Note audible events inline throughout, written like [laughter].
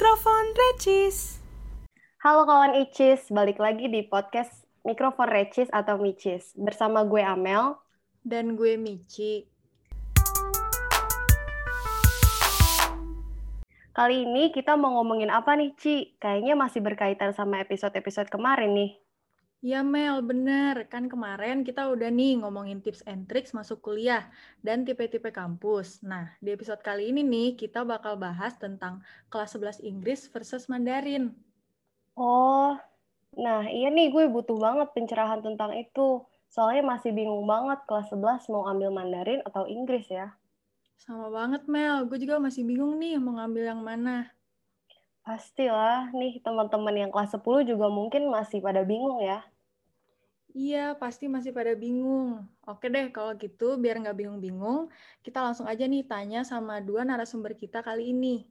Mikrofon Recis. Halo kawan Icis, balik lagi di podcast Mikrofon Recis atau Micis. Bersama gue Amel. Dan gue Mici. Kali ini kita mau ngomongin apa nih, Ci? Kayaknya masih berkaitan sama episode-episode kemarin nih. Ya Mel, bener. Kan kemarin kita udah nih ngomongin tips and tricks masuk kuliah dan tipe-tipe kampus. Nah, di episode kali ini nih kita bakal bahas tentang kelas 11 Inggris versus Mandarin. Oh, nah iya nih gue butuh banget pencerahan tentang itu. Soalnya masih bingung banget kelas 11 mau ambil Mandarin atau Inggris ya. Sama banget Mel, gue juga masih bingung nih mau ngambil yang mana. Pastilah, nih teman-teman yang kelas 10 juga mungkin masih pada bingung ya. Iya, pasti masih pada bingung. Oke deh, kalau gitu biar nggak bingung-bingung, kita langsung aja nih tanya sama dua narasumber kita kali ini.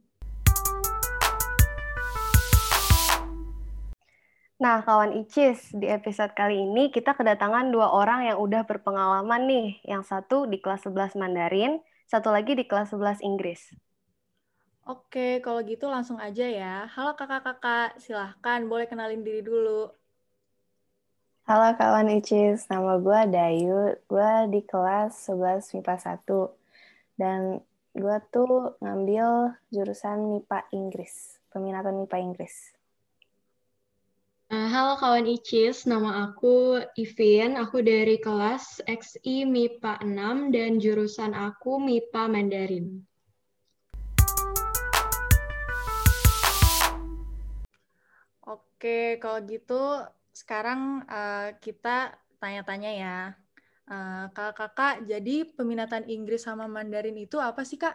Nah, kawan Icis, di episode kali ini kita kedatangan dua orang yang udah berpengalaman nih. Yang satu di kelas 11 Mandarin, satu lagi di kelas 11 Inggris. Oke, kalau gitu langsung aja ya. Halo kakak-kakak, silahkan boleh kenalin diri dulu. Halo kawan Icis, nama gue Dayu. Gue di kelas 11 MIPA 1. Dan gue tuh ngambil jurusan MIPA Inggris, peminatan MIPA Inggris. Uh, halo kawan Icis, nama aku Ivin. Aku dari kelas XI MIPA 6 dan jurusan aku MIPA Mandarin. Oke, kalau gitu sekarang uh, kita tanya-tanya ya. Uh, kakak-kakak, jadi peminatan Inggris sama Mandarin itu apa sih, Kak?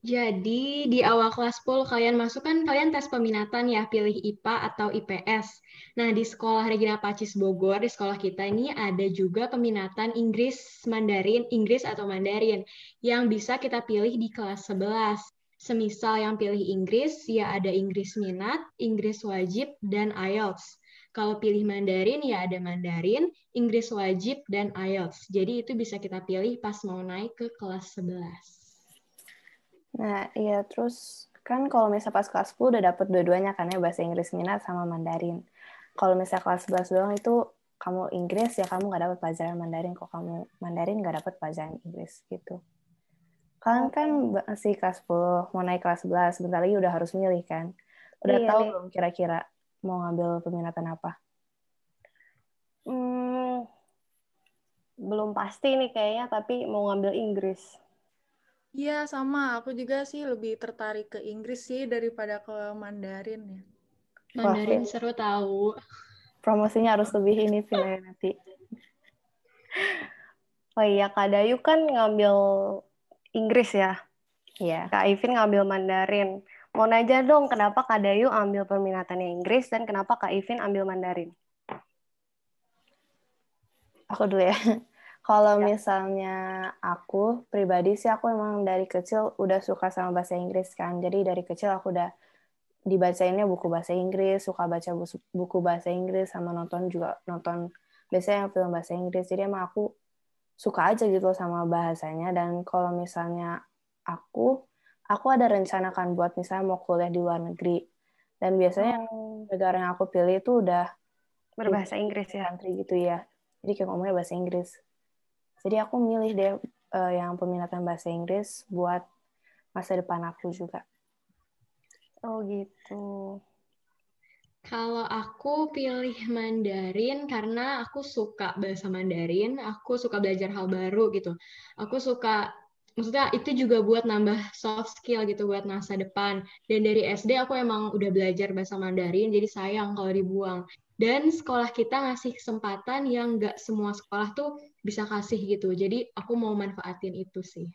Jadi di awal kelas 10 kalian masuk kan kalian tes peminatan ya, pilih IPA atau IPS. Nah, di sekolah Regina Pacis Bogor, di sekolah kita ini ada juga peminatan Inggris Mandarin, Inggris atau Mandarin yang bisa kita pilih di kelas 11. Semisal yang pilih Inggris, ya ada Inggris minat, Inggris wajib, dan IELTS. Kalau pilih Mandarin, ya ada Mandarin, Inggris wajib, dan IELTS. Jadi itu bisa kita pilih pas mau naik ke kelas 11. Nah, iya terus kan kalau misalnya pas kelas 10 udah dapet dua-duanya kan ya bahasa Inggris minat sama Mandarin. Kalau misalnya kelas 11 doang itu kamu Inggris ya kamu nggak dapat pelajaran Mandarin kok kamu Mandarin nggak dapat pelajaran Inggris gitu. Kalian kan masih kelas 10, mau naik kelas 11, sebentar lagi udah harus milih kan. Udah iya, tahu iya. belum kira-kira mau ngambil peminatan apa? Hmm, belum pasti nih kayaknya, tapi mau ngambil Inggris. Iya, sama. Aku juga sih lebih tertarik ke Inggris sih daripada ke Mandarin ya. Mandarin Wah, seru tahu. Promosinya harus lebih ini Vina nanti. [laughs] Oh iya, Kak Dayu kan ngambil Inggris ya? Iya. Kak Ivin ngambil Mandarin. Mau nanya dong, kenapa Kak Dayu ambil peminatannya Inggris dan kenapa Kak Ivin ambil Mandarin? Aku dulu ya. [laughs] Kalau ya. misalnya aku pribadi sih aku emang dari kecil udah suka sama bahasa Inggris kan. Jadi dari kecil aku udah dibacainnya buku bahasa Inggris, suka baca buku bahasa Inggris sama nonton juga nonton biasanya yang film bahasa Inggris. Jadi emang aku suka aja gitu sama bahasanya dan kalau misalnya aku aku ada rencana kan buat misalnya mau kuliah di luar negeri. Dan biasanya hmm. negara yang aku pilih itu udah berbahasa Inggris ya, country gitu ya. Jadi kayak ngomongnya bahasa Inggris. Jadi aku milih deh uh, yang peminatan bahasa Inggris buat masa depan aku juga. Oh gitu. Kalau aku pilih Mandarin karena aku suka bahasa Mandarin, aku suka belajar hal baru gitu. Aku suka maksudnya itu juga buat nambah soft skill gitu buat masa depan. Dan dari SD aku emang udah belajar bahasa Mandarin, jadi sayang kalau dibuang. Dan sekolah kita ngasih kesempatan yang nggak semua sekolah tuh bisa kasih gitu. Jadi aku mau manfaatin itu sih.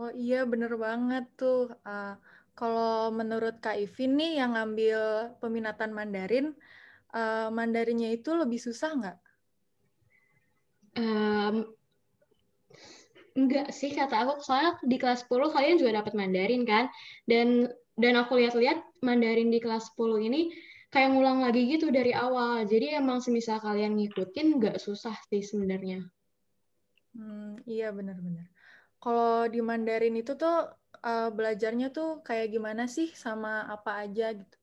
Oh iya bener banget tuh. Uh, kalau menurut Kak Ivin nih yang ngambil peminatan Mandarin, uh, Mandarinnya itu lebih susah nggak? Um, enggak sih kata aku soalnya di kelas 10 kalian juga dapat Mandarin kan dan dan aku lihat-lihat Mandarin di kelas 10 ini kayak ngulang lagi gitu dari awal. Jadi emang semisal kalian ngikutin nggak susah sih sebenarnya. Hmm, iya benar-benar. Kalau di Mandarin itu tuh uh, belajarnya tuh kayak gimana sih sama apa aja gitu?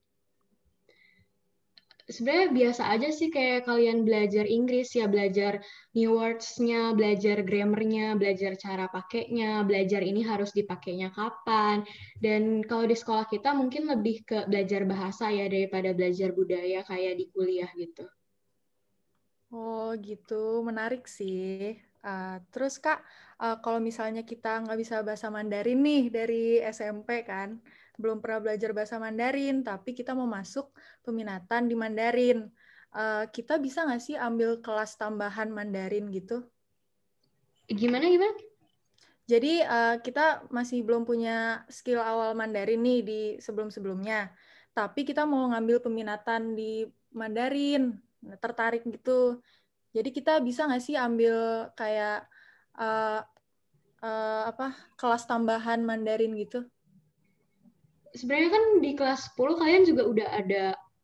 sebenarnya biasa aja sih kayak kalian belajar Inggris ya belajar new words-nya, belajar grammar-nya, belajar cara pakainya, belajar ini harus dipakainya kapan. Dan kalau di sekolah kita mungkin lebih ke belajar bahasa ya daripada belajar budaya kayak di kuliah gitu. Oh gitu, menarik sih. Uh, terus Kak, uh, kalau misalnya kita nggak bisa bahasa Mandarin nih dari SMP kan, belum pernah belajar bahasa Mandarin, tapi kita mau masuk peminatan di Mandarin. Uh, kita bisa nggak sih ambil kelas tambahan Mandarin gitu? Gimana gimana? Jadi uh, kita masih belum punya skill awal Mandarin nih di sebelum-sebelumnya, tapi kita mau ngambil peminatan di Mandarin, tertarik gitu. Jadi kita bisa nggak sih ambil kayak uh, uh, apa kelas tambahan Mandarin gitu? sebenarnya kan di kelas 10 kalian juga udah ada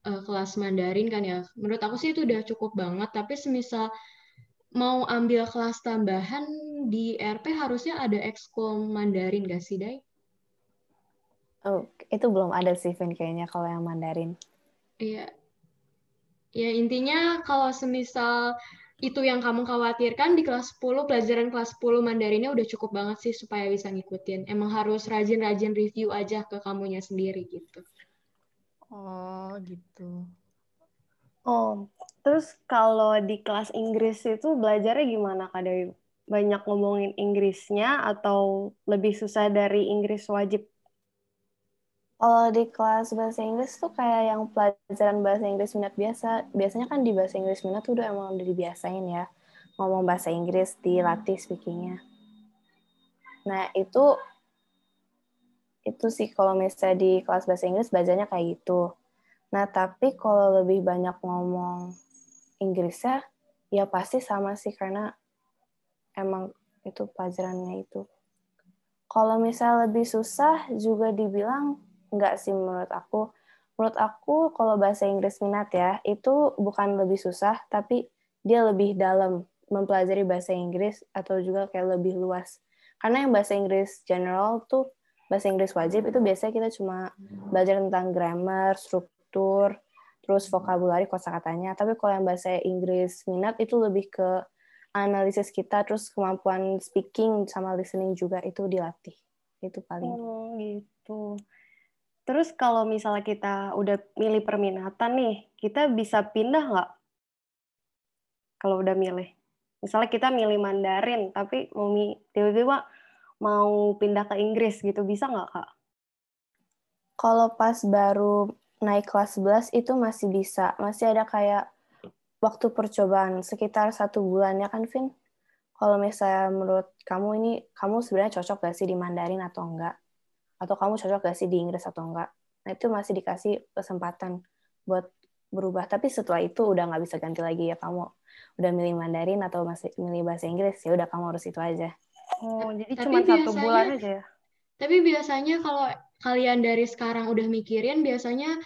uh, kelas Mandarin kan ya. Menurut aku sih itu udah cukup banget, tapi semisal mau ambil kelas tambahan di RP harusnya ada ekskul Mandarin gak sih, Dai? Oh, itu belum ada sih, Vin, kayaknya kalau yang Mandarin. Iya. Ya, intinya kalau semisal itu yang kamu khawatirkan di kelas 10, pelajaran kelas 10 Mandarinnya udah cukup banget sih supaya bisa ngikutin. Emang harus rajin-rajin review aja ke kamunya sendiri gitu. Oh, gitu. Oh, terus kalau di kelas Inggris itu belajarnya gimana Kak Dewi? Banyak ngomongin Inggrisnya atau lebih susah dari Inggris wajib? Kalau di kelas bahasa Inggris tuh kayak yang pelajaran bahasa Inggris minat biasa. Biasanya kan di bahasa Inggris minat tuh udah emang udah dibiasain ya. Ngomong bahasa Inggris, dilatih speakingnya. Nah, itu itu sih kalau misalnya di kelas bahasa Inggris belajarnya kayak gitu. Nah, tapi kalau lebih banyak ngomong Inggrisnya, ya pasti sama sih karena emang itu pelajarannya itu. Kalau misalnya lebih susah juga dibilang Enggak sih menurut aku. Menurut aku kalau bahasa Inggris minat ya, itu bukan lebih susah, tapi dia lebih dalam mempelajari bahasa Inggris atau juga kayak lebih luas. Karena yang bahasa Inggris general tuh, bahasa Inggris wajib itu biasanya kita cuma belajar tentang grammar, struktur, terus vocabulary kosakatanya. Tapi kalau yang bahasa Inggris minat itu lebih ke analisis kita, terus kemampuan speaking sama listening juga itu dilatih. Itu paling. Oh, gitu. Terus kalau misalnya kita udah milih perminatan nih, kita bisa pindah nggak? Kalau udah milih. Misalnya kita milih Mandarin, tapi tiba-tiba mau pindah ke Inggris gitu, bisa nggak, Kak? Kalau pas baru naik kelas 11 itu masih bisa. Masih ada kayak waktu percobaan, sekitar satu bulan ya kan, Vin? Kalau misalnya menurut kamu ini, kamu sebenarnya cocok gak sih di Mandarin atau enggak? Atau kamu cocok gak sih di Inggris atau enggak? Nah itu masih dikasih kesempatan buat berubah. Tapi setelah itu udah nggak bisa ganti lagi ya kamu udah milih Mandarin atau masih milih bahasa Inggris ya udah kamu harus itu aja. Oh jadi cuma satu bulan aja ya? Tapi biasanya kalau kalian dari sekarang udah mikirin biasanya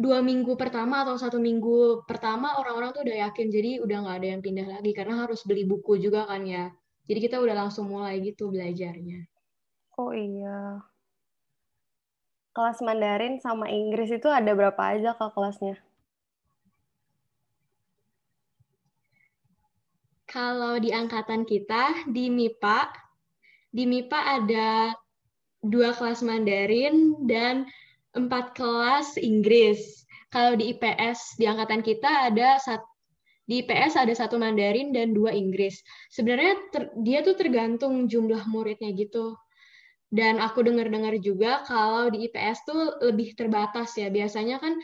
dua minggu pertama atau satu minggu pertama orang-orang tuh udah yakin jadi udah nggak ada yang pindah lagi. Karena harus beli buku juga kan ya. Jadi kita udah langsung mulai gitu belajarnya. Oh iya kelas Mandarin sama Inggris itu ada berapa aja ke kelasnya? Kalau di angkatan kita, di MIPA, di MIPA ada dua kelas Mandarin dan empat kelas Inggris. Kalau di IPS, di angkatan kita ada satu di IPS ada satu Mandarin dan dua Inggris. Sebenarnya ter, dia tuh tergantung jumlah muridnya gitu. Dan aku dengar-dengar juga kalau di IPS tuh lebih terbatas ya. Biasanya kan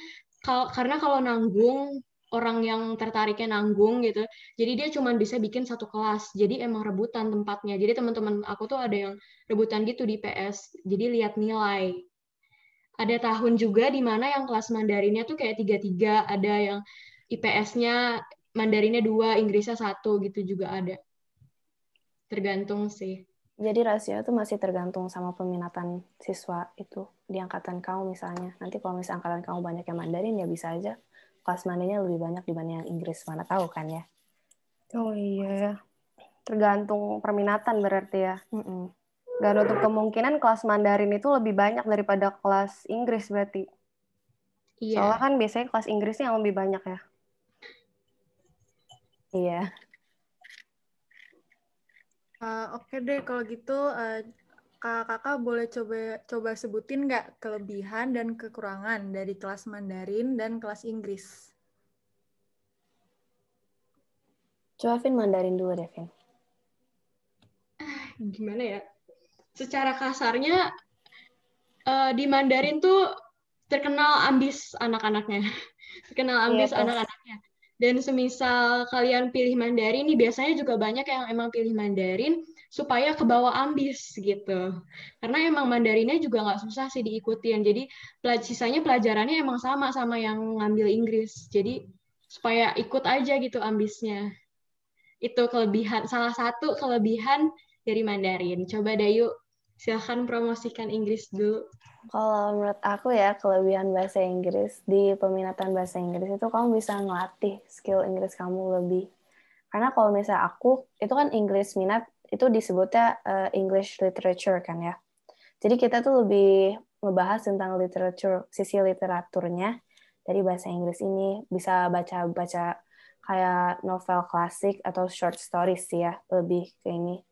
kalau karena kalau nanggung orang yang tertariknya nanggung gitu. Jadi dia cuma bisa bikin satu kelas. Jadi emang rebutan tempatnya. Jadi teman-teman aku tuh ada yang rebutan gitu di IPS. Jadi lihat nilai. Ada tahun juga di mana yang kelas Mandarinnya tuh kayak tiga-tiga. Ada yang IPS-nya Mandarinnya dua, Inggrisnya satu gitu juga ada. Tergantung sih. Jadi rasio itu masih tergantung sama peminatan siswa itu di angkatan kamu misalnya. Nanti kalau misalnya angkatan kamu banyak yang Mandarin ya bisa aja kelas Mandarinnya lebih banyak dibanding yang Inggris. Mana tahu kan ya? Oh iya, tergantung perminatan berarti ya. Mm -mm. Gak nutup kemungkinan kelas Mandarin itu lebih banyak daripada kelas Inggris berarti. Iya. Soalnya kan biasanya kelas Inggrisnya yang lebih banyak ya. Iya. Uh, Oke deh, kalau gitu uh, kakak-kakak boleh coba coba sebutin nggak kelebihan dan kekurangan dari kelas Mandarin dan kelas Inggris? Coba Vin Mandarin dulu deh, Vin. [sighs] Gimana ya? Secara kasarnya, uh, di Mandarin tuh terkenal ambis anak-anaknya. [laughs] Terkenal Iya, ambis tuh. anak-anaknya. Dan semisal kalian pilih Mandarin, nih biasanya juga banyak yang emang pilih Mandarin supaya ke bawah ambis gitu. Karena emang Mandarinnya juga nggak susah sih diikutin. Jadi sisanya pelajarannya emang sama sama yang ngambil Inggris. Jadi supaya ikut aja gitu ambisnya. Itu kelebihan, salah satu kelebihan dari Mandarin. Coba Dayu, silahkan promosikan Inggris dulu. Kalau menurut aku ya, kelebihan bahasa Inggris, di peminatan bahasa Inggris itu kamu bisa ngelatih skill Inggris kamu lebih. Karena kalau misalnya aku, itu kan Inggris minat, itu disebutnya uh, English literature kan ya. Jadi kita tuh lebih ngebahas tentang literatur, sisi literaturnya dari bahasa Inggris ini. Bisa baca-baca kayak novel klasik atau short stories sih ya, lebih ke ini.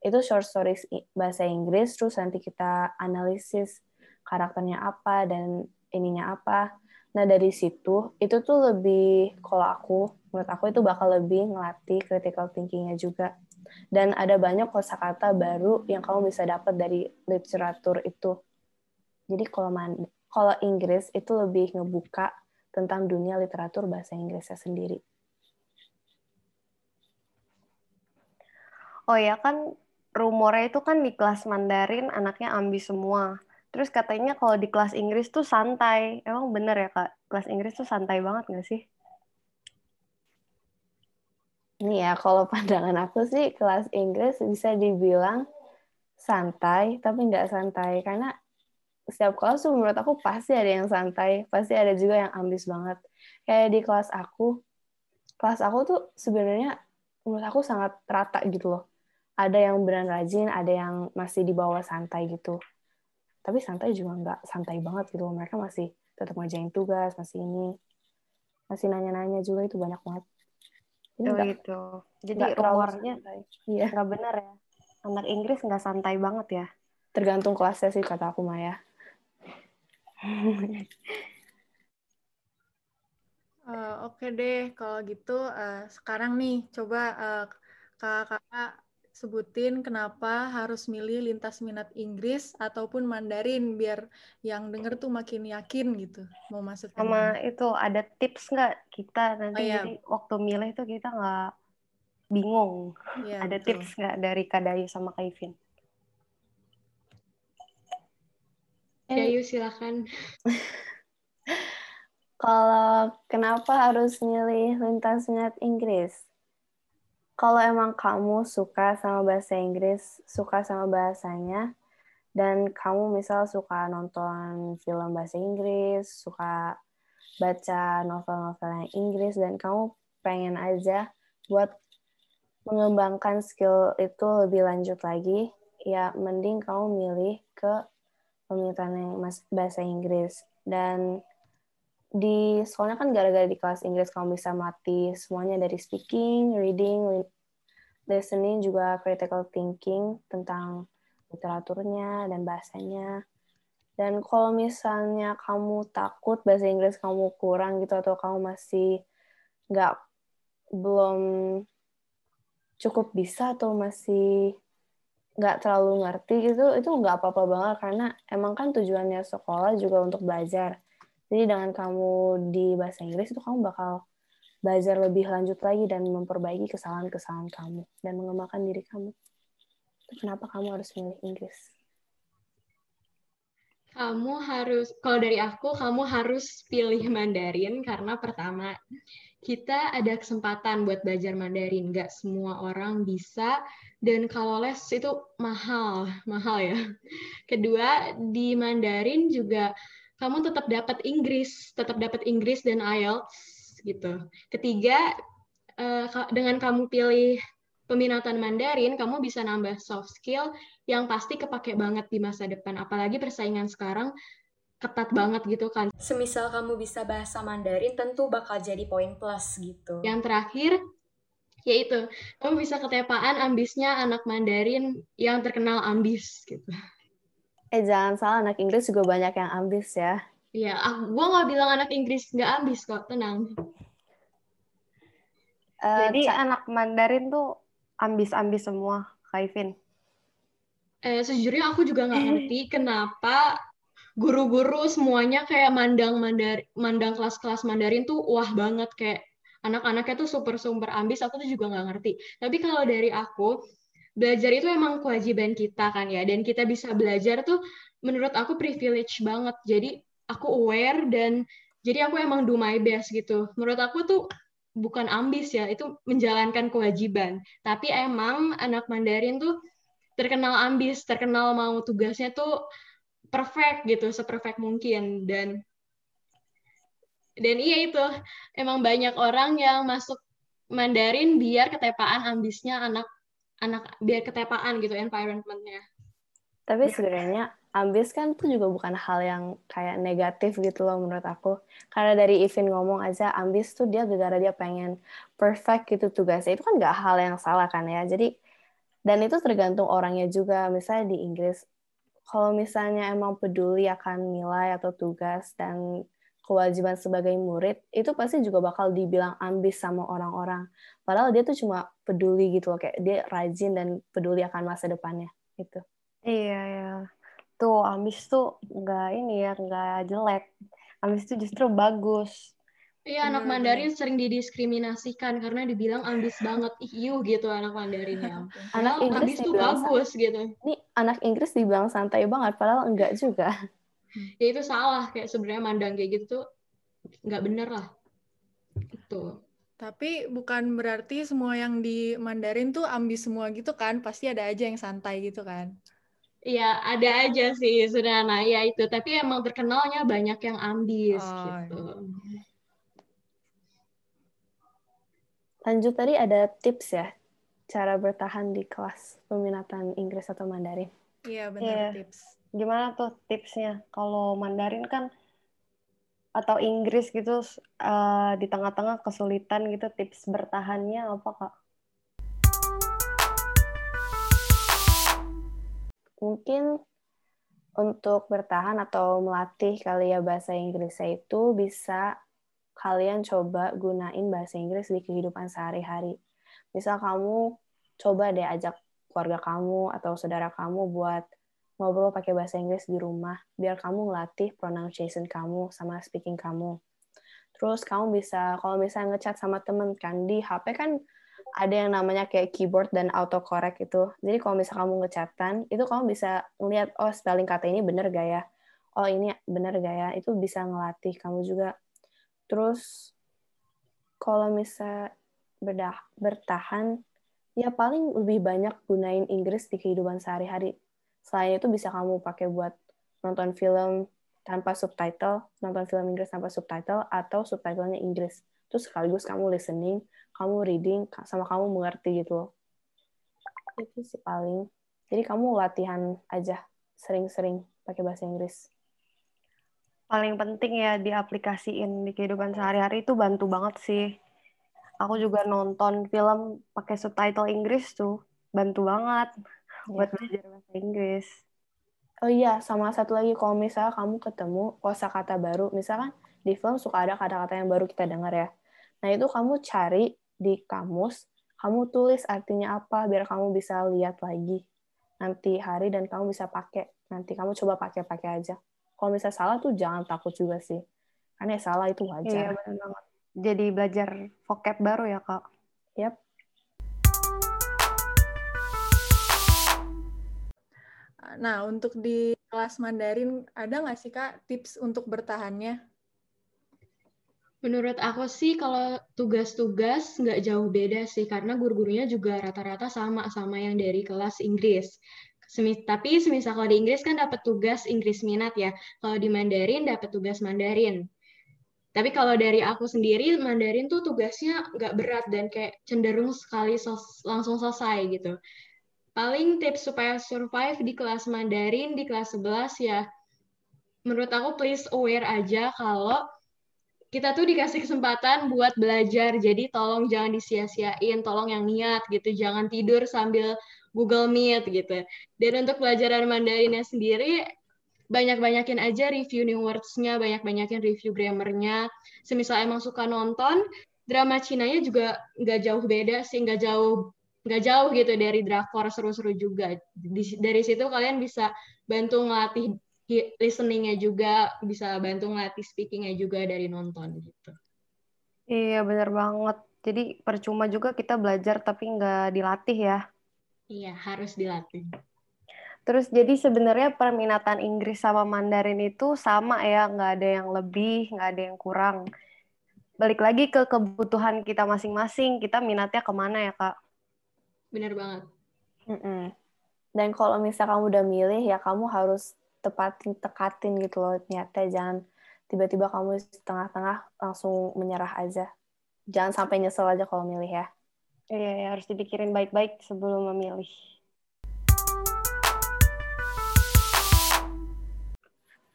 Itu short stories bahasa Inggris, terus nanti kita analisis karakternya apa dan ininya apa. Nah dari situ itu tuh lebih kalau aku menurut aku itu bakal lebih ngelatih critical thinkingnya juga. Dan ada banyak kosakata baru yang kamu bisa dapat dari literatur itu. Jadi kalau man, kalau Inggris itu lebih ngebuka tentang dunia literatur bahasa Inggrisnya sendiri. Oh ya kan rumornya itu kan di kelas Mandarin anaknya ambis semua. Terus katanya kalau di kelas Inggris tuh santai. Emang bener ya kak? Kelas Inggris tuh santai banget nggak sih? Ini ya, kalau [laughs] pandangan aku sih kelas Inggris bisa dibilang santai, tapi nggak santai. Karena setiap kelas tuh menurut aku pasti ada yang santai, pasti ada juga yang ambis banget. Kayak di kelas aku, kelas aku tuh sebenarnya menurut aku sangat rata gitu loh. Ada yang beneran rajin, ada yang masih di bawah santai gitu. Tapi santai juga nggak santai banget gitu. Mereka masih tetap ngerjain tugas masih ini masih nanya-nanya juga itu banyak banget. Ini oh, gitu. Jadi rumornya iya nggak benar ya. Anak Inggris nggak santai banget ya. Tergantung kelasnya sih kata aku Maya. Uh, oke okay deh kalau gitu uh, sekarang nih coba uh, kakak-kakak sebutin kenapa harus milih lintas minat Inggris ataupun Mandarin biar yang denger tuh makin yakin gitu mau masuk. Sama ini. itu ada tips nggak kita nanti oh, iya. jadi waktu milih tuh kita nggak bingung. Ya, ada betul. tips nggak dari Kadayu sama Kaivin? Kayu silakan. [laughs] Kalau kenapa harus milih lintas minat Inggris? Kalau emang kamu suka sama bahasa Inggris, suka sama bahasanya, dan kamu misal suka nonton film bahasa Inggris, suka baca novel-novel yang Inggris, dan kamu pengen aja buat mengembangkan skill itu lebih lanjut lagi, ya mending kamu milih ke yang bahasa Inggris. Dan di soalnya kan gara-gara di kelas Inggris kamu bisa mati semuanya dari speaking, reading, listening juga critical thinking tentang literaturnya dan bahasanya. Dan kalau misalnya kamu takut bahasa Inggris kamu kurang gitu atau kamu masih nggak belum cukup bisa atau masih nggak terlalu ngerti gitu itu nggak apa-apa banget karena emang kan tujuannya sekolah juga untuk belajar jadi dengan kamu di bahasa Inggris itu kamu bakal belajar lebih lanjut lagi dan memperbaiki kesalahan-kesalahan kamu dan mengembangkan diri kamu. Kenapa kamu harus milih Inggris? Kamu harus, kalau dari aku, kamu harus pilih Mandarin karena pertama, kita ada kesempatan buat belajar Mandarin. Gak semua orang bisa, dan kalau les itu mahal, mahal ya. Kedua, di Mandarin juga kamu tetap dapat Inggris, tetap dapat Inggris dan IELTS gitu. Ketiga, uh, dengan kamu pilih peminatan Mandarin, kamu bisa nambah soft skill yang pasti kepake banget di masa depan. Apalagi persaingan sekarang ketat banget gitu kan. Semisal kamu bisa bahasa Mandarin, tentu bakal jadi poin plus gitu. Yang terakhir, yaitu kamu bisa ketepaan ambisnya anak Mandarin yang terkenal ambis gitu. Eh jangan salah, anak Inggris juga banyak yang ambis ya. Iya, gue nggak bilang anak Inggris nggak ambis kok, tenang. Uh, Jadi anak Mandarin tuh ambis-ambis semua, Kaivin. Eh, sejujurnya aku juga nggak ngerti kenapa guru-guru semuanya kayak mandang mandar mandang kelas-kelas Mandarin tuh wah banget kayak anak-anaknya tuh super super ambis. Aku tuh juga nggak ngerti. Tapi kalau dari aku belajar itu emang kewajiban kita kan ya, dan kita bisa belajar tuh menurut aku privilege banget. Jadi aku aware dan jadi aku emang do my best gitu. Menurut aku tuh bukan ambis ya, itu menjalankan kewajiban. Tapi emang anak Mandarin tuh terkenal ambis, terkenal mau tugasnya tuh perfect gitu, seperfect mungkin dan dan iya itu emang banyak orang yang masuk Mandarin biar ketepaan ambisnya anak anak biar ketepaan gitu environmentnya. Tapi sebenarnya ambis kan itu juga bukan hal yang kayak negatif gitu loh menurut aku. Karena dari Ivin ngomong aja ambis tuh dia gara dia pengen perfect gitu tugasnya. Itu kan nggak hal yang salah kan ya. Jadi dan itu tergantung orangnya juga. Misalnya di Inggris, kalau misalnya emang peduli akan nilai atau tugas dan kewajiban sebagai murid, itu pasti juga bakal dibilang ambis sama orang-orang. Padahal dia tuh cuma peduli gitu loh, kayak dia rajin dan peduli akan masa depannya gitu. Iya ya tuh ambis tuh nggak ini ya nggak jelek ambis tuh justru bagus Iya, anak Mandarin sering didiskriminasikan karena dibilang ambis banget. Iu gitu anak Mandarinnya. [laughs] anak Inggris ambis tuh bagus gitu. Ini anak Inggris dibilang santai banget, padahal enggak juga. Ya itu salah, kayak sebenarnya mandang kayak gitu nggak bener lah. Itu. Tapi bukan berarti semua yang di Mandarin tuh ambis semua gitu kan? Pasti ada aja yang santai gitu kan? Iya, ada aja sih Sudana ya itu. Tapi emang terkenalnya banyak yang ambis oh, gitu. Iya. Lanjut tadi ada tips ya, cara bertahan di kelas peminatan Inggris atau Mandarin. Iya, benar yeah. tips. Gimana tuh tipsnya? Kalau Mandarin kan atau Inggris gitu uh, di tengah-tengah kesulitan gitu tips bertahannya apa Kak? mungkin untuk bertahan atau melatih kali ya bahasa Inggrisnya itu bisa kalian coba gunain bahasa Inggris di kehidupan sehari-hari. Misal kamu coba deh ajak keluarga kamu atau saudara kamu buat ngobrol pakai bahasa Inggris di rumah, biar kamu ngelatih pronunciation kamu sama speaking kamu. Terus kamu bisa, kalau misalnya ngechat sama temen kan, di HP kan ada yang namanya kayak keyboard dan autocorrect itu. Jadi kalau misalnya kamu ngecatan, itu kamu bisa ngeliat, oh spelling kata ini bener gak ya? Oh ini bener gak ya? Itu bisa ngelatih kamu juga. Terus kalau misalnya berdah, bertahan, ya paling lebih banyak gunain Inggris di kehidupan sehari-hari. Selain itu bisa kamu pakai buat nonton film tanpa subtitle, nonton film Inggris tanpa subtitle, atau subtitlenya Inggris. Terus sekaligus kamu listening, kamu reading sama kamu mengerti gitu loh itu sih paling jadi kamu latihan aja sering-sering pakai bahasa Inggris paling penting ya diaplikasiin di kehidupan sehari-hari itu bantu banget sih aku juga nonton film pakai subtitle Inggris tuh bantu banget. Buat belajar bahasa Inggris Oh iya, sama satu lagi kalau misalnya kamu ketemu kosakata baru, misalkan di film suka ada kata-kata yang baru kita dengar ya. Nah, itu kamu cari di kamus, kamu tulis artinya apa biar kamu bisa lihat lagi nanti hari dan kamu bisa pakai. Nanti kamu coba pakai-pakai aja. Kalau misalnya salah tuh jangan takut juga sih. Karena ya salah itu wajar. Iya, benar banget. Jadi belajar vocab baru ya, Kak? Yap. Nah, untuk di kelas Mandarin, ada nggak sih, Kak, tips untuk bertahannya? Menurut aku sih kalau tugas-tugas nggak jauh beda sih karena guru-gurunya juga rata-rata sama sama yang dari kelas Inggris. Semis, tapi semisal kalau di Inggris kan dapat tugas Inggris minat ya. Kalau di Mandarin dapat tugas Mandarin. Tapi kalau dari aku sendiri, Mandarin tuh tugasnya nggak berat dan kayak cenderung sekali sel- langsung selesai gitu. Paling tips supaya survive di kelas Mandarin di kelas 11 ya, menurut aku please aware aja kalau kita tuh dikasih kesempatan buat belajar, jadi tolong jangan disia-siain, tolong yang niat gitu, jangan tidur sambil Google Meet gitu. Dan untuk pelajaran Mandarinnya sendiri, banyak-banyakin aja review new words-nya, banyak-banyakin review grammar-nya. Semisal emang suka nonton, drama Cina-nya juga nggak jauh beda sih, nggak jauh nggak jauh gitu dari drakor seru-seru juga. Di, dari situ kalian bisa bantu ngelatih listeningnya juga bisa bantu ngelatih speakingnya juga dari nonton gitu. Iya bener banget. Jadi percuma juga kita belajar tapi nggak dilatih ya. Iya harus dilatih. Terus jadi sebenarnya perminatan Inggris sama Mandarin itu sama ya, nggak ada yang lebih, nggak ada yang kurang. Balik lagi ke kebutuhan kita masing-masing, kita minatnya ke mana ya kak? Bener banget. Mm -mm. Dan kalau misal kamu udah milih ya kamu harus tepatin tekatin gitu loh niatnya. Jangan tiba-tiba kamu setengah-tengah langsung menyerah aja. Jangan sampai nyesel aja kalau milih ya. Iya ya, harus dipikirin baik-baik sebelum memilih.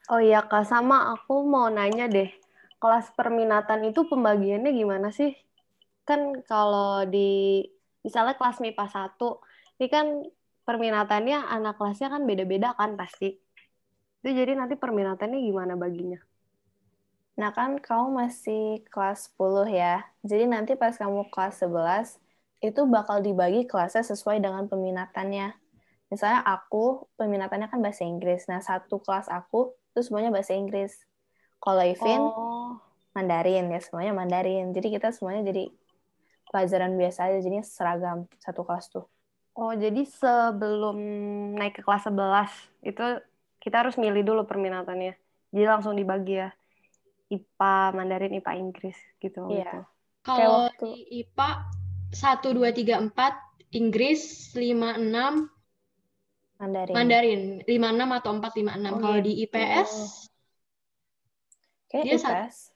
Oh iya kak sama aku mau nanya deh. Kelas perminatan itu pembagiannya gimana sih? Kan kalau di misalnya kelas MIPA 1 ini kan perminatannya anak kelasnya kan beda-beda kan pasti itu jadi nanti perminatannya gimana baginya? Nah kan kamu masih kelas 10 ya. Jadi nanti pas kamu kelas 11 itu bakal dibagi kelasnya sesuai dengan peminatannya. Misalnya aku peminatannya kan bahasa Inggris. Nah satu kelas aku itu semuanya bahasa Inggris. Kalau Ivin oh. Mandarin ya semuanya Mandarin. Jadi kita semuanya jadi pelajaran biasa aja jadi seragam satu kelas tuh. Oh, jadi sebelum naik ke kelas 11 itu kita harus milih dulu perminatannya. Jadi langsung dibagi ya. IPA, Mandarin, IPA, Inggris gitu. Iya. Gitu. Kalau waktu... di IPA 1 2 3 4 Inggris 5 6 Mandarin. Mandarin 5 6 atau 4 5 6. Oh, Kalau di IPS Kayak dia IPS.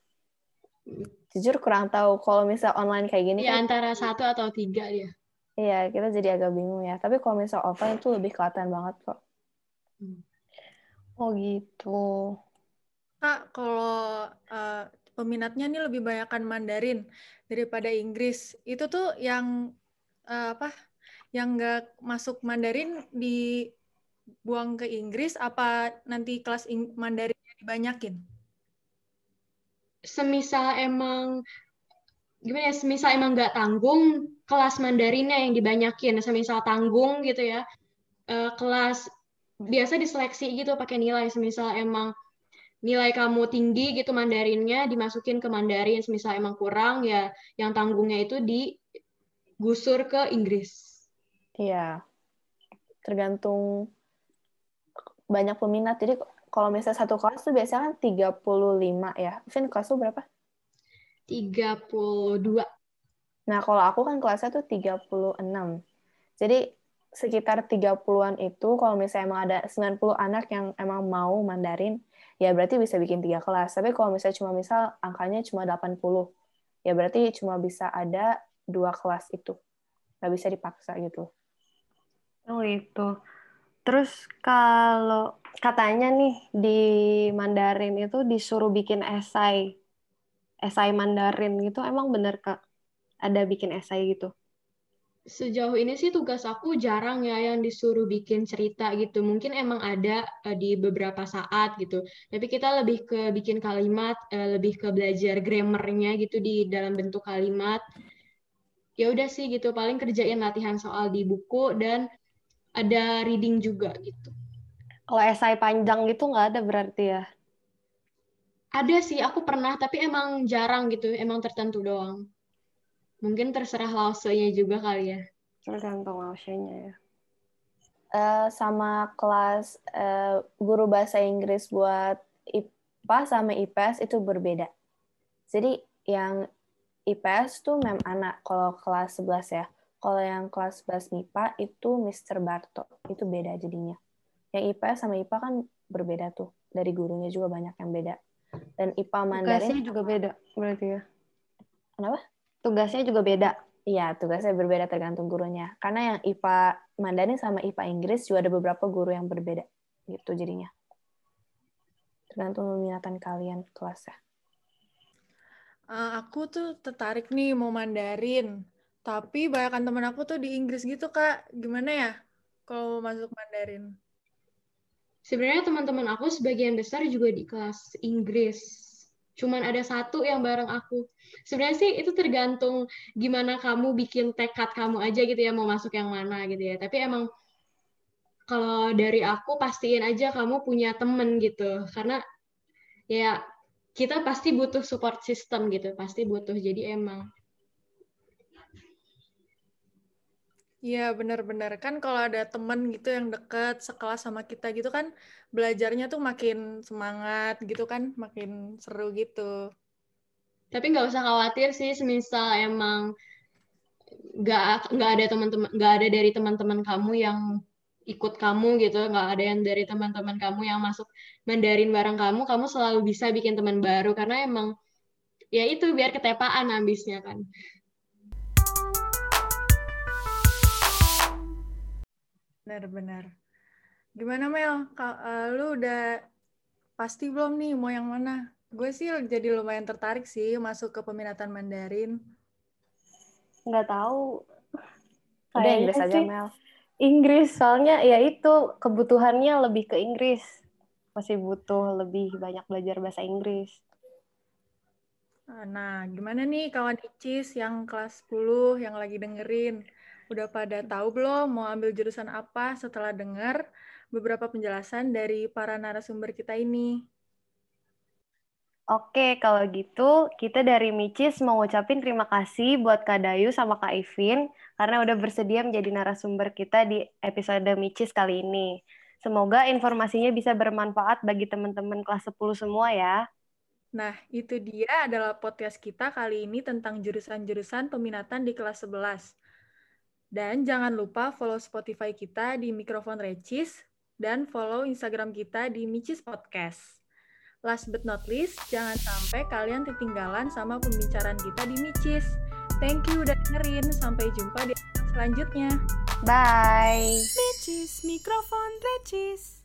Jujur kurang tahu kalau misal online kayak gini. Ya kan, antara satu atau tiga dia. Iya, kita jadi agak bingung ya. Tapi kalau misal offline itu lebih kelihatan banget kok. Hmm. Oh gitu. Kak, kalau uh, peminatnya nih lebih banyakkan Mandarin daripada Inggris. Itu tuh yang uh, apa? Yang nggak masuk Mandarin dibuang ke Inggris apa nanti kelas Mandarinnya dibanyakin? Semisal emang gimana ya? Semisal emang nggak tanggung kelas Mandarinnya yang dibanyakin. Semisal tanggung gitu ya. Uh, kelas biasa diseleksi gitu pakai nilai semisal emang nilai kamu tinggi gitu Mandarinnya dimasukin ke Mandarin semisal emang kurang ya yang tanggungnya itu digusur ke Inggris. Iya. Tergantung banyak peminat. Jadi kalau misalnya satu kelas tuh biasanya kan 35 ya. Vin kelas tuh berapa? 32. Nah, kalau aku kan kelasnya tuh 36. Jadi sekitar 30-an itu kalau misalnya emang ada 90 anak yang emang mau Mandarin, ya berarti bisa bikin tiga kelas. Tapi kalau misalnya cuma misal angkanya cuma 80, ya berarti cuma bisa ada dua kelas itu. Nggak bisa dipaksa gitu. Oh itu. Terus kalau katanya nih di Mandarin itu disuruh bikin esai. Esai Mandarin gitu emang bener Kak? Ada bikin esai gitu? sejauh ini sih tugas aku jarang ya yang disuruh bikin cerita gitu. Mungkin emang ada uh, di beberapa saat gitu. Tapi kita lebih ke bikin kalimat, uh, lebih ke belajar grammarnya gitu di dalam bentuk kalimat. Ya udah sih gitu. Paling kerjain latihan soal di buku dan ada reading juga gitu. Kalau esai panjang gitu nggak ada berarti ya? Ada sih, aku pernah, tapi emang jarang gitu, emang tertentu doang. Mungkin terserah lausenya juga kali ya. Tergantung lausenya ya. Uh, sama kelas uh, guru bahasa Inggris buat IPA sama IPS itu berbeda. Jadi yang IPS tuh mem anak kalau kelas 11 ya. Kalau yang kelas 11 MIPA itu Mr. Barto. Itu beda jadinya. Yang IPS sama IPA kan berbeda tuh. Dari gurunya juga banyak yang beda. Dan IPA Mandarin Tugasnya juga beda berarti ya. Kenapa? Tugasnya juga beda. Iya, tugasnya berbeda tergantung gurunya. Karena yang IPA Mandarin sama IPA Inggris juga ada beberapa guru yang berbeda gitu jadinya. Tergantung minatan kalian kelasnya. Uh, aku tuh tertarik nih mau Mandarin, tapi banyak teman aku tuh di Inggris gitu kak. Gimana ya kalau masuk Mandarin? Sebenarnya teman-teman aku sebagian besar juga di kelas Inggris. Cuman ada satu yang bareng aku. Sebenarnya sih itu tergantung gimana kamu bikin tekad kamu aja gitu ya mau masuk yang mana gitu ya. Tapi emang kalau dari aku pastiin aja kamu punya temen gitu. Karena ya kita pasti butuh support system gitu, pasti butuh. Jadi emang Iya benar-benar kan kalau ada temen gitu yang deket sekelas sama kita gitu kan belajarnya tuh makin semangat gitu kan makin seru gitu. Tapi nggak usah khawatir sih semisal emang nggak nggak ada teman-teman nggak ada dari teman-teman kamu yang ikut kamu gitu nggak ada yang dari teman-teman kamu yang masuk Mandarin bareng kamu kamu selalu bisa bikin teman baru. Karena emang ya itu biar ketepaan habisnya kan benar-benar gimana Mel? Uh, lu udah pasti belum nih mau yang mana? Gue sih jadi lumayan tertarik sih masuk ke peminatan Mandarin. Nggak tahu. Udah Inggris aja Mel. Inggris soalnya ya itu kebutuhannya lebih ke Inggris. Masih butuh lebih banyak belajar bahasa Inggris. Nah gimana nih kawan Icis yang kelas 10 yang lagi dengerin udah pada tahu belum mau ambil jurusan apa setelah dengar beberapa penjelasan dari para narasumber kita ini Oke, kalau gitu kita dari Micis mau ngucapin terima kasih buat Kak Dayu sama Kak Ivin karena udah bersedia menjadi narasumber kita di episode Micis kali ini. Semoga informasinya bisa bermanfaat bagi teman-teman kelas 10 semua ya. Nah, itu dia adalah podcast kita kali ini tentang jurusan-jurusan peminatan di kelas 11. Dan jangan lupa follow Spotify kita di Mikrofon Recis dan follow Instagram kita di Micis Podcast. Last but not least, jangan sampai kalian ketinggalan sama pembicaraan kita di Micis. Thank you udah dengerin. Sampai jumpa di episode selanjutnya. Bye. Micis, mikrofon Recis.